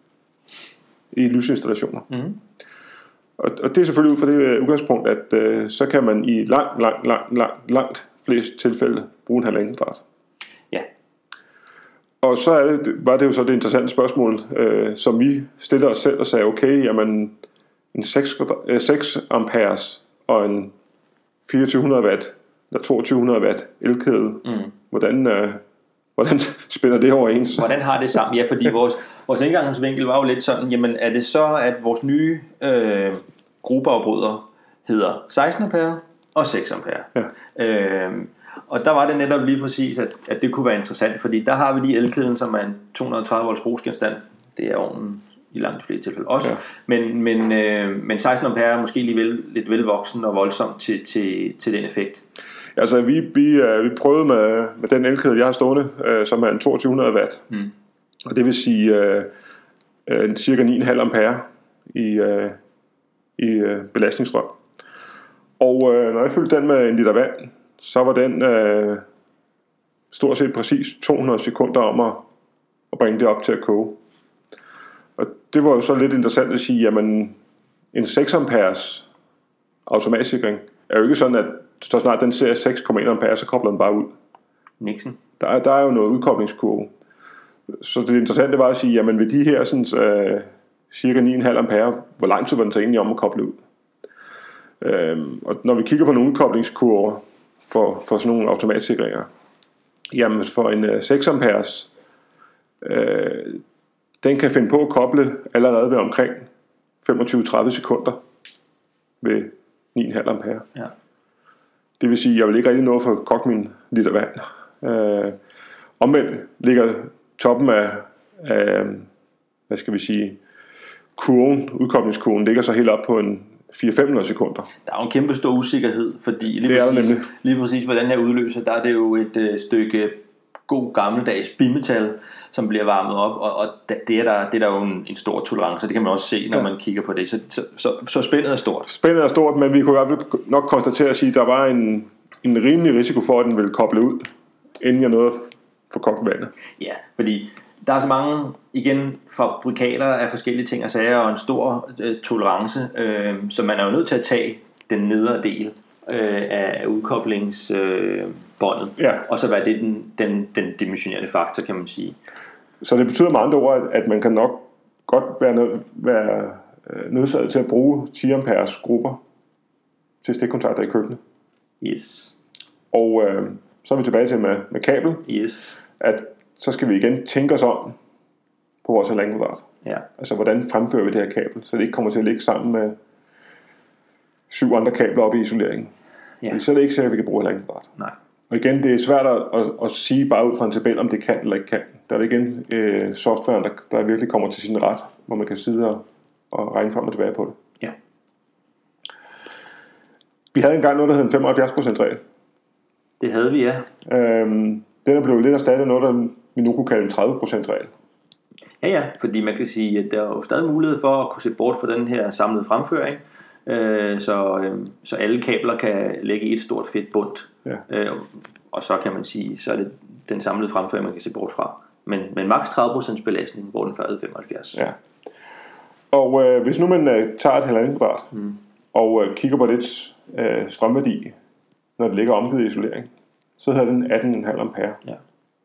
i lysinstallationer. Mhm. Og, og det er selvfølgelig ud fra det øh, udgangspunkt, at øh, så kan man i langt, langt, langt, langt, langt flest tilfælde bruge en halvanden kvadrat. ja, Og så er det, var det jo så det interessante spørgsmål, øh, som vi stiller os selv og sagde, okay, jamen en 6, kvadra- øh, 6 amperes og en 2400 watt, eller 2200 watt elkedel, mm. hvordan, øh, hvordan spænder det overens? Hvordan har det sammen? Ja, fordi vores, vores indgangsvinkel var jo lidt sådan, jamen er det så, at vores nye øh, gruppeafbryder hedder 16 ampere og 6 ampere? Ja. Øh, og der var det netop lige præcis, at, at det kunne være interessant, fordi der har vi lige elkæden, som er en 230 volts brugsgenstand. Det er ovnen i langt de fleste tilfælde også. Ja. Men, men, øh, men 16 ampere er måske lige vel, lidt velvoksen og voldsomt til, til, til den effekt. Altså vi, vi, øh, vi prøvede med, med den elkedel, jeg har stående, øh, som er en 2200 watt. Mm. Og det vil sige øh, øh, en cirka 9,5 ampere i, øh, i øh, belastningsstrøm. Og øh, når jeg fyldte den med en liter vand, så var den øh, stort set præcis 200 sekunder om at, at bringe det op til at koge. Og det var jo så lidt interessant at sige, jamen en 6 amperes automatsikring er jo ikke sådan, at så snart den ser 6,1 ampere, så kobler den bare ud. Nixon. Der er, der er jo noget udkoblingskurve. Så det interessante var at sige, jamen ved de her sådan, øh, cirka 9,5 ampere, hvor lang tid var den så egentlig om at koble ud? Øhm, og når vi kigger på nogle udkoblingskurver for, for sådan nogle automatsikringer, jamen for en øh, 6 amperes, øh, den kan finde på at koble allerede ved omkring 25-30 sekunder ved 9,5 ampere. Ja. Det vil sige, at jeg vil ikke rigtig nå at få kogt min liter vand. Øh, omvendt ligger toppen af, af, hvad skal vi sige, kurven, udkoblingskurven, ligger så helt op på en 4-500 sekunder. Der er jo en kæmpe stor usikkerhed, fordi lige, Det er der præcis, nemlig. lige præcis den her udløser, der er det jo et øh, stykke god gammeldags bimetal, som bliver varmet op, og, og det, er der, det er der jo en, en stor tolerance, det kan man også se, når ja. man kigger på det, så, så, så, så spændet er stort. Spændet er stort, men vi kunne i hvert fald nok konstatere at sige, at der var en, en rimelig risiko for, at den ville koble ud, inden jeg nåede få kogt vandet. Ja, fordi der er så mange, igen, fabrikater af forskellige ting og sager, og en stor øh, tolerance, øh, så man er jo nødt til at tage den nedre del øh, af udkoblingsbåndet, øh, Ja. og så være det den, den, den dimensionerende faktor, kan man sige. Så det betyder med andre ord, at, man kan nok godt være, nød, være øh, nødsaget til at bruge 10 amperes grupper til stikkontakter i køkkenet. Yes, Og øh, så er vi tilbage til med, med kabel, yes, at så skal vi igen tænke os om på vores halvanden kvadrat. ja, Altså, hvordan fremfører vi det her kabel, så det ikke kommer til at ligge sammen med syv andre kabler oppe i isoleringen. Ja. Så er det ikke sikkert, at vi kan bruge kvadrat. nej, Og igen, det er svært at, at, at sige bare ud fra en tabel, om det kan eller ikke kan. Der er det igen øh, softwaren, der, der virkelig kommer til sin ret, hvor man kan sidde og, og regne frem og tilbage på det. ja, Vi havde engang noget, der hed en 75% regel. det havde vi, ja. Øhm, den er blevet lidt erstattet af noget, der vi nu kunne kalde en 30% regel. Ja, ja, fordi man kan sige, at der er jo stadig mulighed for at kunne se bort fra den her samlede fremføring, øh, så, øh, så alle kabler kan ligge i et stort fedt bund. Ja. Øh, og så kan man sige, så er det den samlede fremføring, man kan se bort fra. Men, men maks 30% belastning, hvor den før hed 75. Ja. Og øh, hvis nu man øh, tager et halvanden kvadrat, mm. og øh, kigger på dets øh, strømværdi, når det ligger omgivet i isolering, så hedder den 18,5 ampere Ja.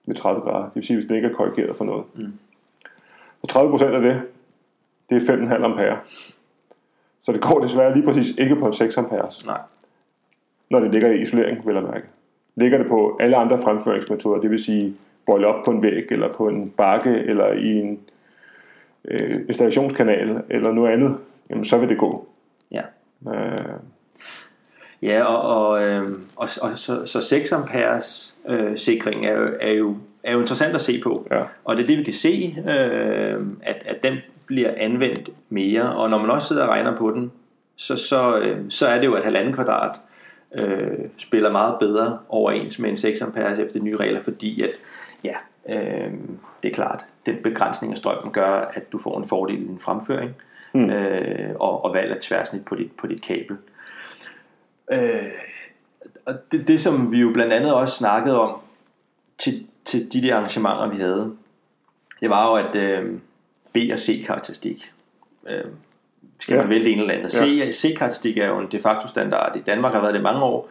ved 30 grader. Det vil sige, hvis den ikke er korrigeret for noget. Mm. Og 30 procent af det, det er 5,5 ampere. Så det går desværre lige præcis ikke på en 6 amperes, Nej, når det ligger i isolering, vel at mærke. Ligger det på alle andre fremføringsmetoder, det vil sige boile op på en væg, eller på en bakke, eller i en øh, installationskanal, eller noget andet, jamen så vil det gå. ja. Øh, Ja, og, og, øh, og, og så, så 6 amperes øh, sikring er jo, er, jo, er jo interessant at se på. Ja. Og det er det, vi kan se, øh, at, at den bliver anvendt mere. Og når man også sidder og regner på den, så, så, øh, så er det jo, at halvanden kvadrat øh, spiller meget bedre overens med en 6 amperes efter de nye regler, fordi at, ja, øh, det er klart, den begrænsning af strømmen gør, at du får en fordel i din fremføring, mm. øh, og, og valg af tværsnit på dit, på dit kabel. Øh, og det, det, som vi jo blandt andet også snakkede om til, til de der arrangementer, vi havde, det var jo, at øh, B og C-karakteristik. Øh, skal Ja. man vælge ene eller andet. C, C-karakteristik er jo en de facto standard. I Danmark har været det mange år.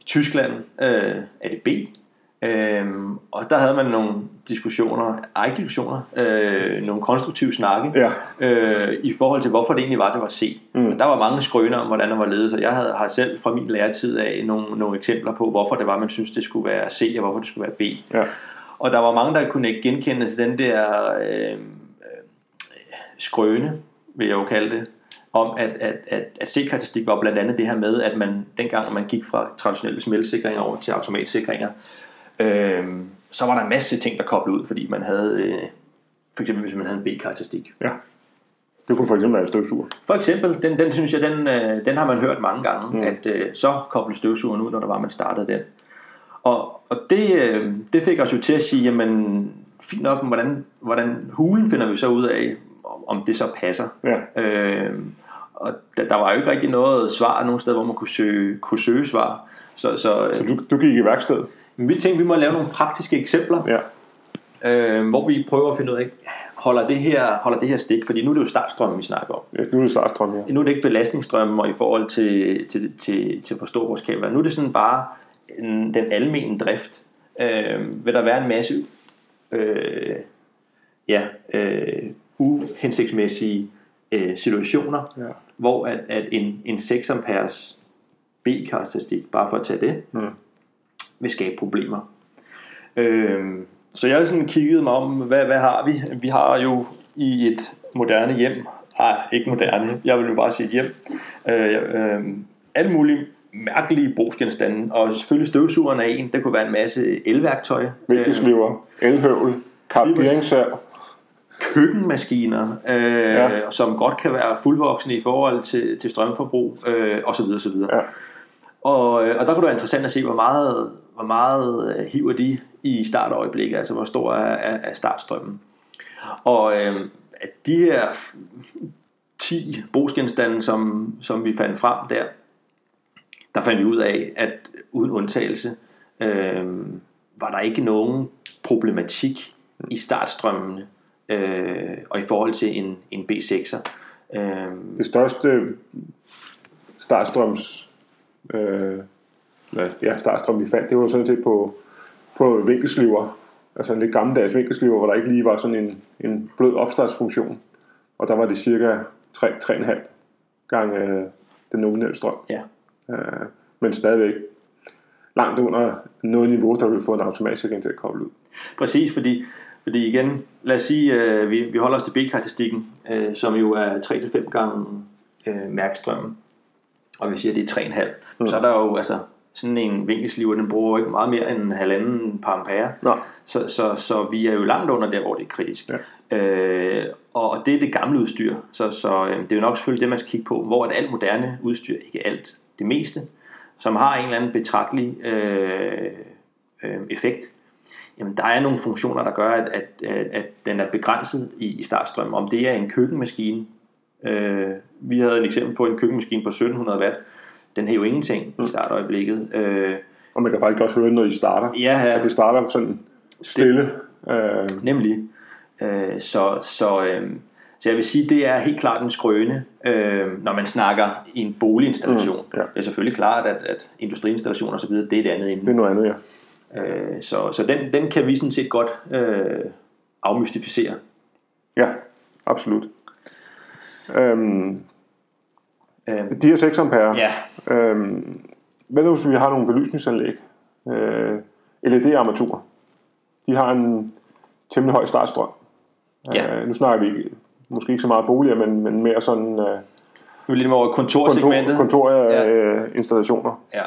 I Tyskland øh, er det B. Øhm, og der havde man nogle diskussioner, ej diskussioner, øh, nogle konstruktive snakke Ja. øh, i forhold til, hvorfor det egentlig var, det var C. Mm. Og der var mange skrøner om, hvordan det var ledet, så jeg havde, har selv fra min læretid af nogle, nogle eksempler på, hvorfor det var, man synes det skulle være C, og hvorfor det skulle være B. Ja. Og der var mange, der kunne ikke genkende til den der øh, skrøne, vil jeg jo kalde det, om at, at, at, at C-karakteristik var blandt andet det her med, at man dengang man gik fra traditionelle smeltsikringer over til automatsikringer, øh, så var der en masse ting, der koblede ud, fordi man havde, øh, for eksempel hvis man havde en B-karakteristik. ja. Det kunne for eksempel være en støvsuger. For eksempel, den, den synes jeg, den, øh, den har man hørt mange gange, mm. at øh, så koblede støvsugeren ud, når der var, man startede den. Og, og det, øh, det fik os jo til at sige, jamen, fint nok, hvordan, hvordan hulen finder vi så ud af, om- det så passer. Ja. Øh, og der, der var jo ikke rigtig noget svar nogen steder, hvor man kunne søge, kunne søge svar. Så, så, øh, Så du, du gik i værksted? men vi tænkte, vi må lave nogle praktiske eksempler, Ja. øh, hvor vi prøver at finde ud af, holder det her, holder det her stik? Fordi nu er det jo startstrømmen, vi snakker om. ja. Nu er det startstrøm, ja. Nu er det ikke belastningsstrømmen og i forhold til, til, til, til hvor stor vores kabel er. Nu er det sådan bare en, den almene drift. Øh, vil der være en masse øh, ja, øh, uhensigtsmæssige øh, situationer, Ja. hvor at, at en, en 6 amperes B-karakteristik, bare for at tage det, Mm. vil skabe problemer. Øhm, så jeg har sådan kigget mig om, hvad, hvad har vi? Vi har jo i et moderne hjem, ah, ikke moderne, jeg vil jo bare sige hjem, øh, øh, alle mulige mærkelige brugsgenstande, og selvfølgelig støvsugeren er en, der kunne være en masse elværktøj, øh, Mælkesliver, elhøvl, karperingssav. Køkkenmaskiner, øh, Ja. som godt kan være fuldvoksne i forhold til, til strømforbrug, øh, osv. osv. Ja. Og, øh, og der kunne det være interessant at se, hvor meget, hvor meget øh, hiver de i startøjeblikket, altså hvor stor er, er, er startstrømmen. Og øh, at de her 10 brugsgenstande, som, som vi fandt frem der, der fandt vi ud af, at uden undtagelse, øh, var der ikke nogen problematik i startstrømmene øh, og i forhold til en, en B6'er. Øh, Det største startstrøms, øh, ja, startstrøm vi fandt, det var sådan set på, på vinkelsliver. Altså en lidt gammeldags vinkelsliver, hvor der ikke lige var sådan en, en blød opstartsfunktion. Og der var det cirka 3-3,5 gange øh, den nominelle strøm. ja. Øh, men stadigvæk langt under noget niveau, der vil få en automatisk til at koble ud. Præcis, fordi, fordi igen, lad os sige, øh, vi, vi holder os til B-karakteristikken, øh, som jo er 3-5 gange øh, mærkstrømmen, og vi siger, at det er 3,5. Mm. Så er der jo altså sådan en vinkelsliver, den bruger ikke meget mere end halvanden par ampere. Nej. Så, så, så vi er jo langt under der, hvor det er kritisk. Ja. Øh, og, det er det gamle udstyr, så, så øh, det er jo nok selvfølgelig det, man skal kigge på, hvor er alt moderne udstyr, ikke alt, det meste, som har en eller anden betragtelig øh, øh, effekt, jamen der er nogle funktioner, der gør, at, at, at, at den er begrænset i, i startstrøm. Om det er en køkkenmaskine, øh, vi havde et eksempel på en køkkenmaskine på 1700 watt, den har jo ingenting i startøjeblikket. Øh, Og man kan faktisk også høre det, når de starter. ja, At ja, det starter sådan stille. Øh, Nemlig. Øh, så, så, øh, så jeg vil sige, det er helt klart en skrøne, øh, når man snakker i en boliginstallation. Mm, ja. Det er selvfølgelig klart, at, at industriinstallationer osv., det er et andet det emne. er noget andet, ja. Øh, så så den, den kan vi sådan set godt øh, afmystificere. Ja, absolut. Øhm, Øh, de her 6 ampere, ja, øhm, hvad nu hvis vi har nogle belysningsanlæg? Øh, LED-armaturer. De har en temmelig høj startstrøm. Ja. Øh, nu snakker vi ikke, måske ikke så meget boliger, men, men mere sådan øh, nu er lidt over kontorsegmentet. kontor, Ja. kontorinstallationer. Ja,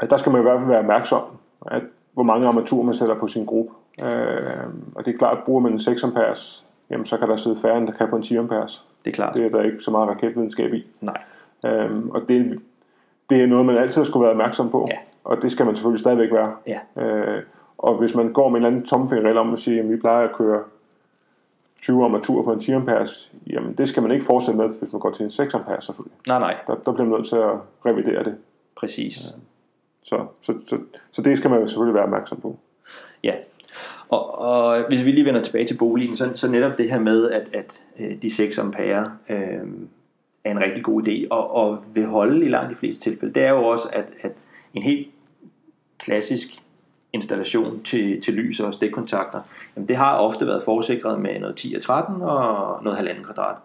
at der skal man i hvert fald være opmærksom, at hvor mange armaturer man sætter på sin gruppe. Øh, og det er klart, at bruger man en 6 amperes, jamen så kan der sidde færre, end der kan på en 10 amperes. det er klart. Det er der ikke så meget raketvidenskab i. Nej. Øhm, og det, det er noget, man altid skulle være opmærksom på. Ja. Og det skal man selvfølgelig stadigvæk være. Ja. Øh, og hvis man går med en eller anden tomfingerregel om at sige, at vi plejer at køre 20 armaturer på en 10 amperes, jamen det skal man ikke fortsætte med, hvis man går til en 6 amperes selvfølgelig. Nej, nej, Der, der bliver man nødt til at revidere det. præcis. Så, så, så, så det skal man jo selvfølgelig være opmærksom på. Ja, og, og hvis vi lige vender tilbage til boligen, så, så netop det her med, at, at øh, de 6 ampere øh, er en rigtig god idé, og, og vil holde i langt de fleste tilfælde, det er jo også, at, at en helt klassisk installation til, til lys og stikkontakter, jamen det har ofte været forsikret med noget 10 og 13 og noget halvanden kvadrat.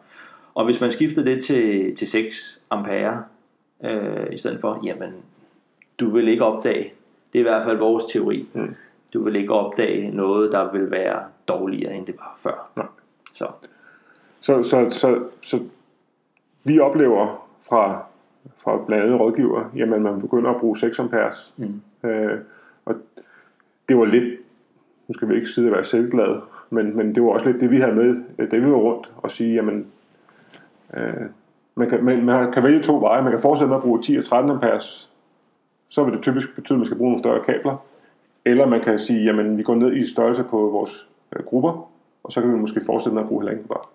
Og hvis man skifter det til, til 6 ampere øh, i stedet for, jamen du vil ikke opdage, det er i hvert fald vores teori, Mm. du vil ikke opdage noget, der vil være dårligere, end det var før. Nej. Så Så, så, så, så vi oplever fra, fra blandt andet rådgiver, jamen man begynder at bruge 6 amperes. Mm. Øh, og det var lidt, nu skal vi ikke sidde og være selvglade, men, men det var også lidt det, vi havde med, øh, da vi var rundt og sige, jamen, øh, man, kan, man, man kan vælge to veje. Man kan fortsætte med at bruge 10 og 13 amperes, så vil det typisk betyde, at man skal bruge nogle større kabler. Eller man kan sige, jamen vi går ned i størrelse på vores øh, grupper, og så kan vi måske fortsætte med at bruge halvanden kvadrat.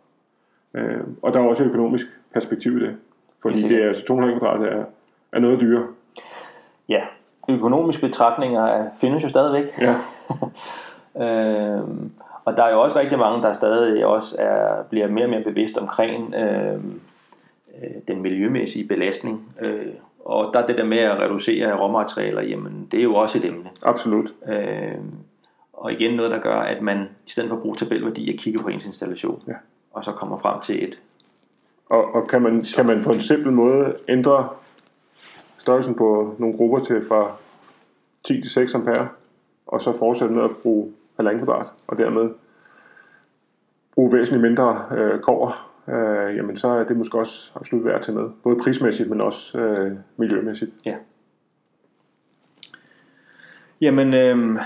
Øh, og der er også et økonomisk perspektiv i det. Fordi det er, altså 2,5 kvadrat er, er noget dyrere. ja, økonomiske betragtninger er- findes jo stadigvæk. Ja, Øhm, og der er jo også rigtig mange, der stadig også er, bliver mere og mere bevidst omkring øhm, øh, den miljømæssige belastning. Øh, og der er det der med at reducere råmaterialer, jamen det er jo også et emne. absolut. Øh, og igen noget, der gør, at man i stedet for at bruge tabelværdier, kigger på ens installation. Ja. Og så kommer frem til et. Og, og kan, man, kan man på en simpel måde ændre størrelsen på nogle grupper til fra 10 til 6 ampere, og så fortsætte med at bruge halvanden kvadrat, og dermed bruge væsentligt mindre øh, kover, øh, jamen så er det måske også absolut værd at tage med. Både prismæssigt, men også øh, miljømæssigt. Ja. Jamen, øh,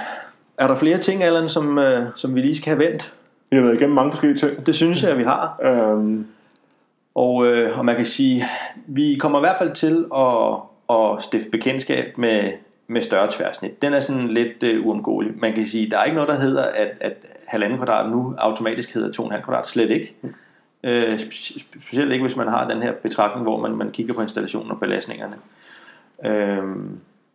er der flere ting, Allan, som, øh, som vi lige skal have vendt? Vi har været igennem mange forskellige ting. Det synes jeg, vi har. Øhm, Og, øh, og man kan sige, vi kommer i hvert fald til at, at stifte bekendtskab med, med større tværsnit. Den er sådan lidt øh, uomgåelig. Man kan sige, der er ikke noget, der hedder, at, at halvanden kvadrat nu automatisk hedder 2,5 kvadrat. Slet ikke. Øh, spe- specielt ikke, hvis man har den her betragtning, hvor man, man kigger på installationen og belastningerne. Øh,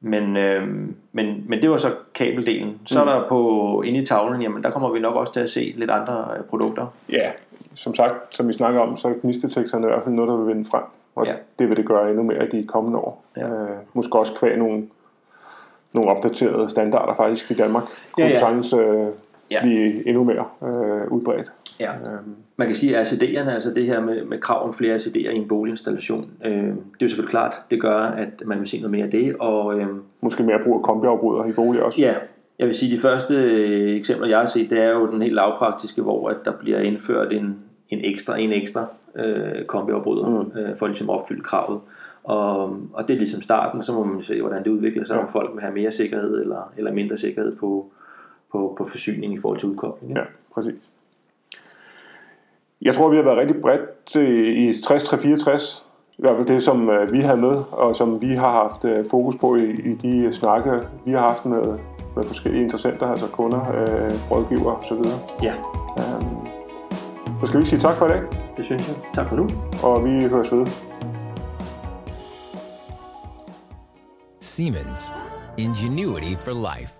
Men, øh, men, men det var så kabeldelen. Så mm. er der på inde i tavlen, jamen der kommer vi nok også til at se lidt andre øh, produkter. Ja, som sagt, som vi snakker om, så er gnisteteksterne i hvert fald noget, der vil vinde frem. Og ja. det vil det gøre endnu mere i de kommende år. Ja. Øh, måske også kvæg nogle, nogle opdaterede standarder faktisk i Danmark. Kunne ja, ja. sagtens øh, ja. blive endnu mere øh, udbredt. Ja. Øhm. Man kan sige, at RCD'erne, altså det her med, med krav om flere RCD'er i en boliginstallation, øh, det er jo selvfølgelig klart, det gør, at man vil se noget mere af det. Og, øh, Måske mere brug af kombiafbryder i boliger også. Ja, jeg vil sige, de første øh, eksempler, jeg har set, det er jo den helt lavpraktiske, hvor at der bliver indført en, en ekstra, en ekstra øh, kombiafbryder, mm. øh, for ligesom at opfylde kravet. Og, og det er ligesom starten, så må man se, hvordan det udvikler sig, ja. om folk vil have mere sikkerhed eller, eller mindre sikkerhed på, på, på forsyning i forhold til udkobling. Ja, præcis. Jeg tror, vi har været rigtig bredt i 60-64, i hvert fald det, som øh, vi har med, og som vi har haft øh, fokus på i, i de snakke, vi har haft med, med forskellige interessenter, altså kunder, øh, rådgiver osv. Ja. Um, så skal vi sige tak for i dag. Det synes jeg. Tak for nu. Og vi høres ved. Siemens. Ingenuity for life.